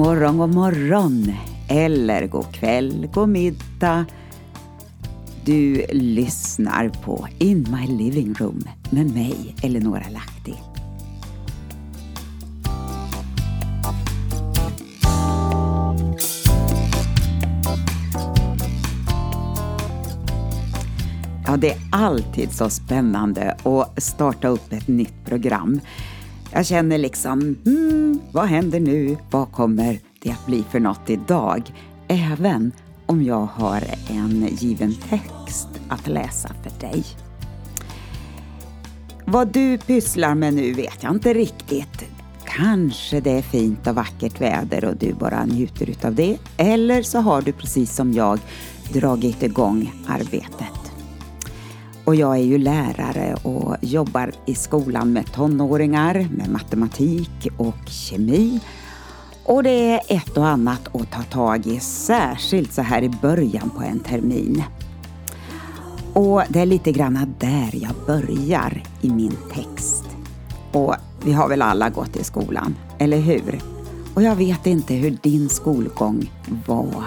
Morgon, god morgon. Eller god kväll, god middag. Du lyssnar på In My Living Room med mig, Eleonora Lahti. Ja, det är alltid så spännande att starta upp ett nytt program. Jag känner liksom, hmm, vad händer nu? Vad kommer det att bli för något idag? Även om jag har en given text att läsa för dig. Vad du pysslar med nu vet jag inte riktigt. Kanske det är fint och vackert väder och du bara njuter utav det. Eller så har du precis som jag dragit igång arbetet. Och jag är ju lärare och jobbar i skolan med tonåringar, med matematik och kemi. Och det är ett och annat att ta tag i, särskilt så här i början på en termin. Och det är lite grann där jag börjar i min text. Och vi har väl alla gått i skolan, eller hur? Och jag vet inte hur din skolgång var.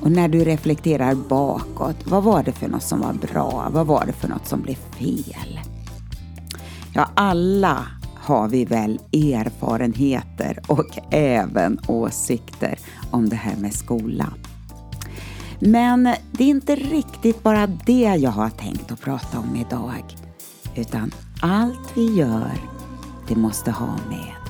Och när du reflekterar bakåt, vad var det för något som var bra? Vad var det för något som blev fel? Ja, alla har vi väl erfarenheter och även åsikter om det här med skola. Men det är inte riktigt bara det jag har tänkt att prata om idag. Utan allt vi gör, det måste ha med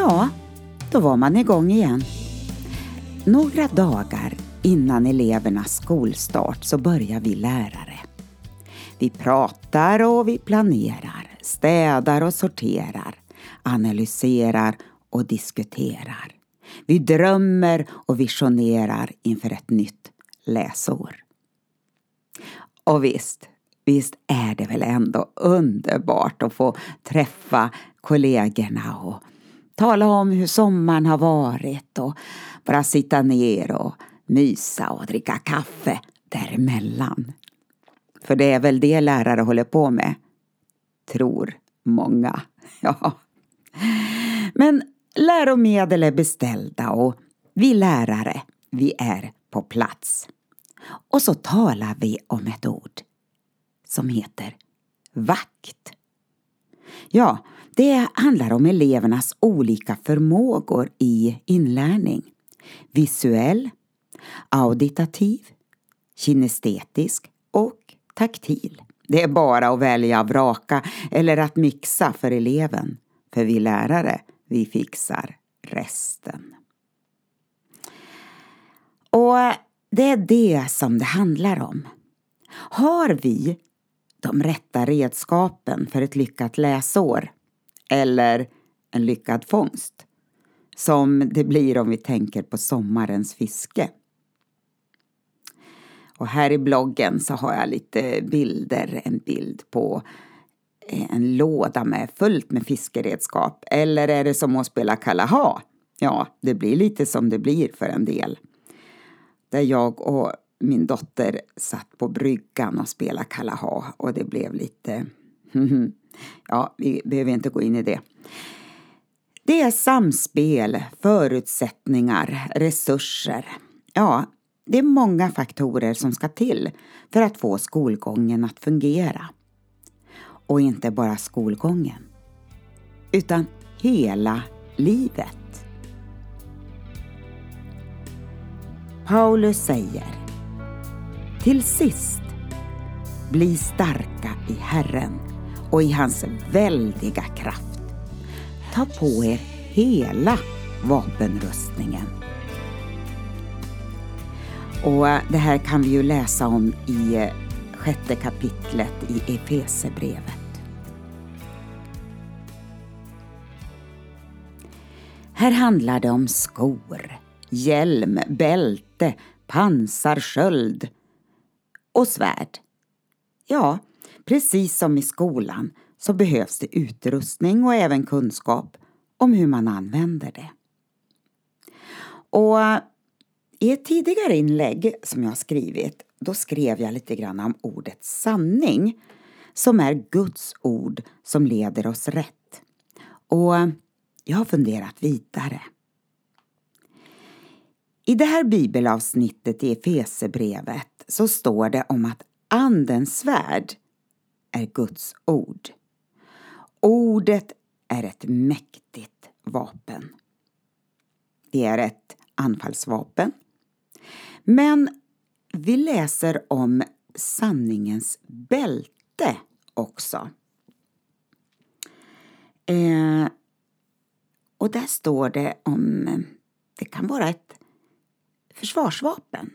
Ja, då var man igång igen. Några dagar innan elevernas skolstart så börjar vi lärare. Vi pratar och vi planerar, städar och sorterar, analyserar och diskuterar. Vi drömmer och visionerar inför ett nytt läsår. Och visst, visst är det väl ändå underbart att få träffa kollegorna och tala om hur sommaren har varit och bara sitta ner och mysa och dricka kaffe däremellan. För det är väl det lärare håller på med, tror många. Ja. Men läromedel är beställda och vi lärare, vi är på plats. Och så talar vi om ett ord som heter vakt. Ja, det handlar om elevernas olika förmågor i inlärning. Visuell, auditativ, kinestetisk och taktil. Det är bara att välja, vraka eller att mixa för eleven. För vi lärare, vi fixar resten. Och det är det som det handlar om. Har vi de rätta redskapen för ett lyckat läsår? Eller en lyckad fångst? Som det blir om vi tänker på sommarens fiske. Och här i bloggen så har jag lite bilder, en bild på eh, en låda med fullt med fiskeredskap. Eller är det som att spela Kalaha? Ja, det blir lite som det blir för en del. Där jag och min dotter satt på bryggan och spelade Kalaha och det blev lite... ja, vi behöver inte gå in i det. Det är samspel, förutsättningar, resurser. Ja, det är många faktorer som ska till för att få skolgången att fungera. Och inte bara skolgången, utan hela livet. Paulus säger till sist, bli starka i Herren och i hans väldiga kraft. Ta på er hela vapenrustningen och eh, det här kan vi ju läsa om i eh, sjätte kapitlet i Efesebrevet. Här handlar det om skor, hjälm, bälte, pansarsköld och svärd. Ja, precis som i skolan så behövs det utrustning och även kunskap om hur man använder det. Och I ett tidigare inlägg som jag skrivit då skrev jag lite grann om ordet sanning som är Guds ord som leder oss rätt. Och jag har funderat vidare. I det här bibelavsnittet i Efesebrevet så står det om att Andens svärd är Guds ord. Ordet är ett mäktigt vapen. Det är ett anfallsvapen. Men vi läser om sanningens bälte också. Eh, och där står det om, eh, det kan vara ett försvarsvapen.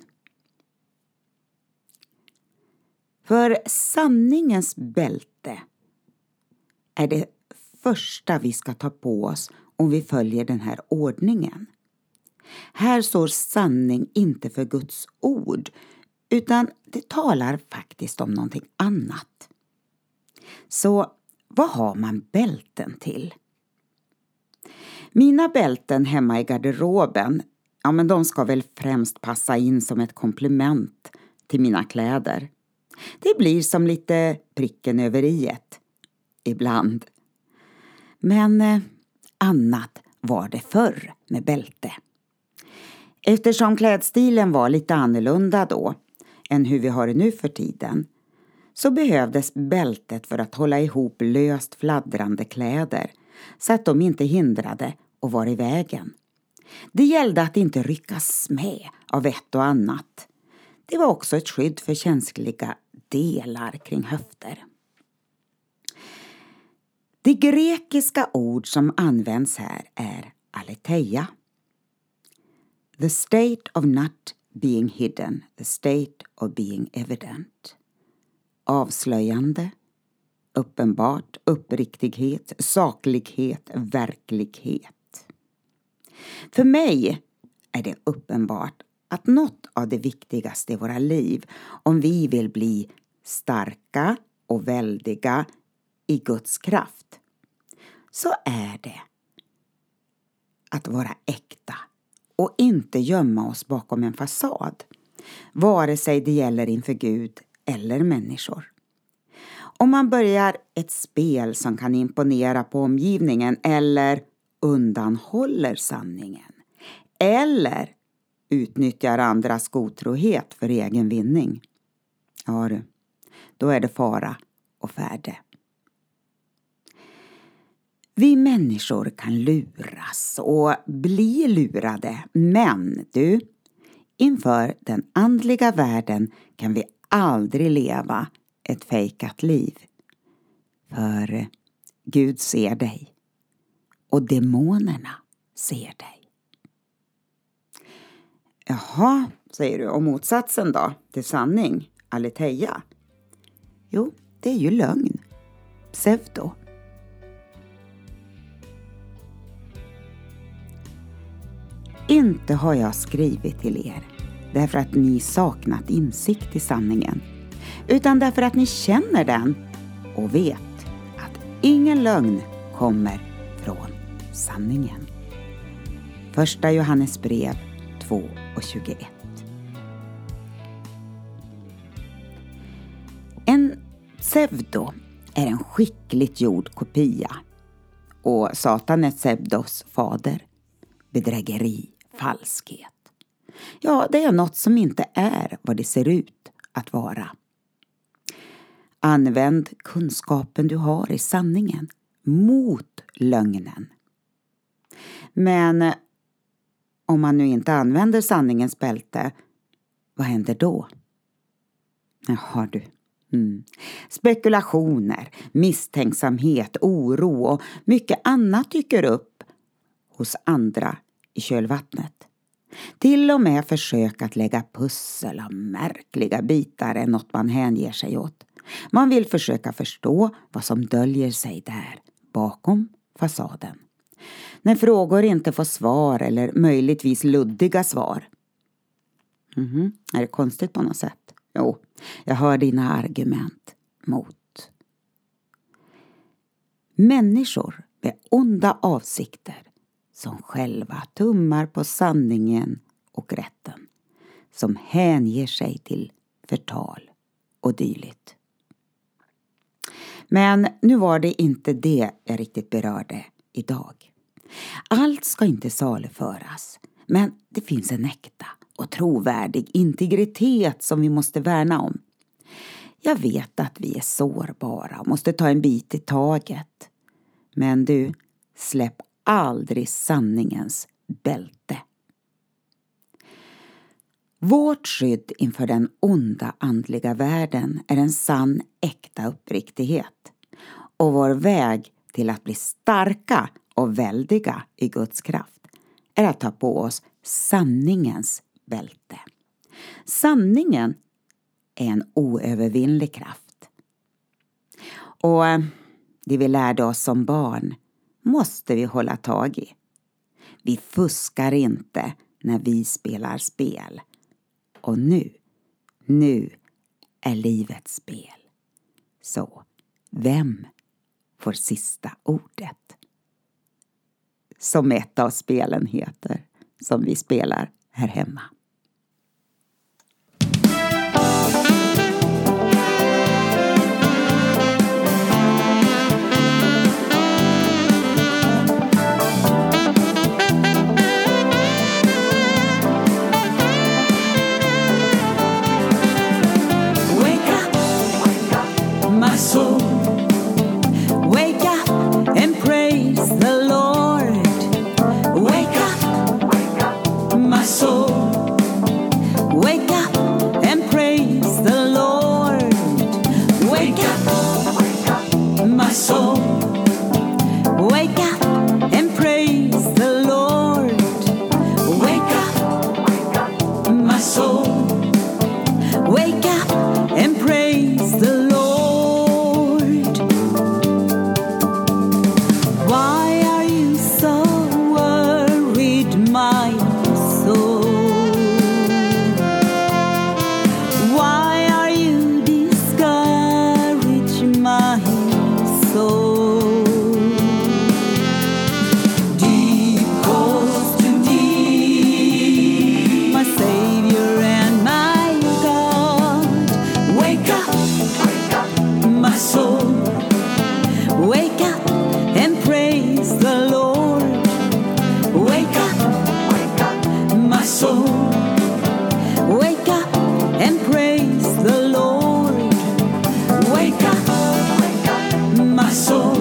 För sanningens bälte är det första vi ska ta på oss om vi följer den här ordningen. Här står sanning inte för Guds ord utan det talar faktiskt om någonting annat. Så vad har man bälten till? Mina bälten hemma i garderoben, ja men de ska väl främst passa in som ett komplement till mina kläder. Det blir som lite pricken över iet. Ibland. Men eh, annat var det förr med bälte. Eftersom klädstilen var lite annorlunda då än hur vi har det nu för tiden så behövdes bältet för att hålla ihop löst fladdrande kläder så att de inte hindrade och var i vägen. Det gällde att inte ryckas med av ett och annat. Det var också ett skydd för känsliga delar kring höfter. Det grekiska ord som används här är aletheia. The state of not being hidden, the state of being evident. Avslöjande, uppenbart, uppriktighet, saklighet, verklighet. För mig är det uppenbart att något av det viktigaste i våra liv, om vi vill bli starka och väldiga i Guds kraft, så är det att vara äkta och inte gömma oss bakom en fasad, vare sig det gäller inför Gud eller människor. Om man börjar ett spel som kan imponera på omgivningen eller undanhåller sanningen eller utnyttjar andras godtrohet för egen vinning, ja du, då är det fara och färde. Vi människor kan luras och bli lurade, men du, inför den andliga världen kan vi aldrig leva ett fejkat liv. För Gud ser dig och demonerna ser dig. Jaha, säger du, och motsatsen då till sanning, aletheia? Jo, det är ju lögn, pseudo. Inte har jag skrivit till er därför att ni saknat insikt i sanningen, utan därför att ni känner den och vet att ingen lögn kommer från sanningen. Första Johannes brev 2 och 21. Pseudo är en skickligt gjord kopia och Satan är pseudos fader. Bedrägeri, falskhet. Ja, det är något som inte är vad det ser ut att vara. Använd kunskapen du har i sanningen mot lögnen. Men om man nu inte använder sanningens bälte, vad händer då? Jaha du. Mm. Spekulationer, misstänksamhet, oro och mycket annat dyker upp hos andra i kölvattnet. Till och med försök att lägga pussel av märkliga bitar är något man hänger sig åt. Man vill försöka förstå vad som döljer sig där, bakom fasaden. När frågor inte får svar eller möjligtvis luddiga svar. Mm -hmm. Är det konstigt på något sätt? Jo, jag hör dina argument mot. Människor med onda avsikter som själva tummar på sanningen och rätten som hänger sig till förtal och dylikt. Men nu var det inte det jag riktigt berörde idag. Allt ska inte saluföras, men det finns en äkta och trovärdig integritet som vi måste värna om. Jag vet att vi är sårbara och måste ta en bit i taget. Men du, släpp aldrig sanningens bälte. Vårt skydd inför den onda andliga världen är en sann, äkta uppriktighet. Och vår väg till att bli starka och väldiga i Guds kraft är att ta på oss sanningens bälte. Sanningen är en oövervinnlig kraft. Och eh, det vi lärde oss som barn måste vi hålla tag i. Vi fuskar inte när vi spelar spel. Och nu, nu är livets spel. Så, vem får sista ordet? Som ett av spelen heter, som vi spelar här hemma. Soul.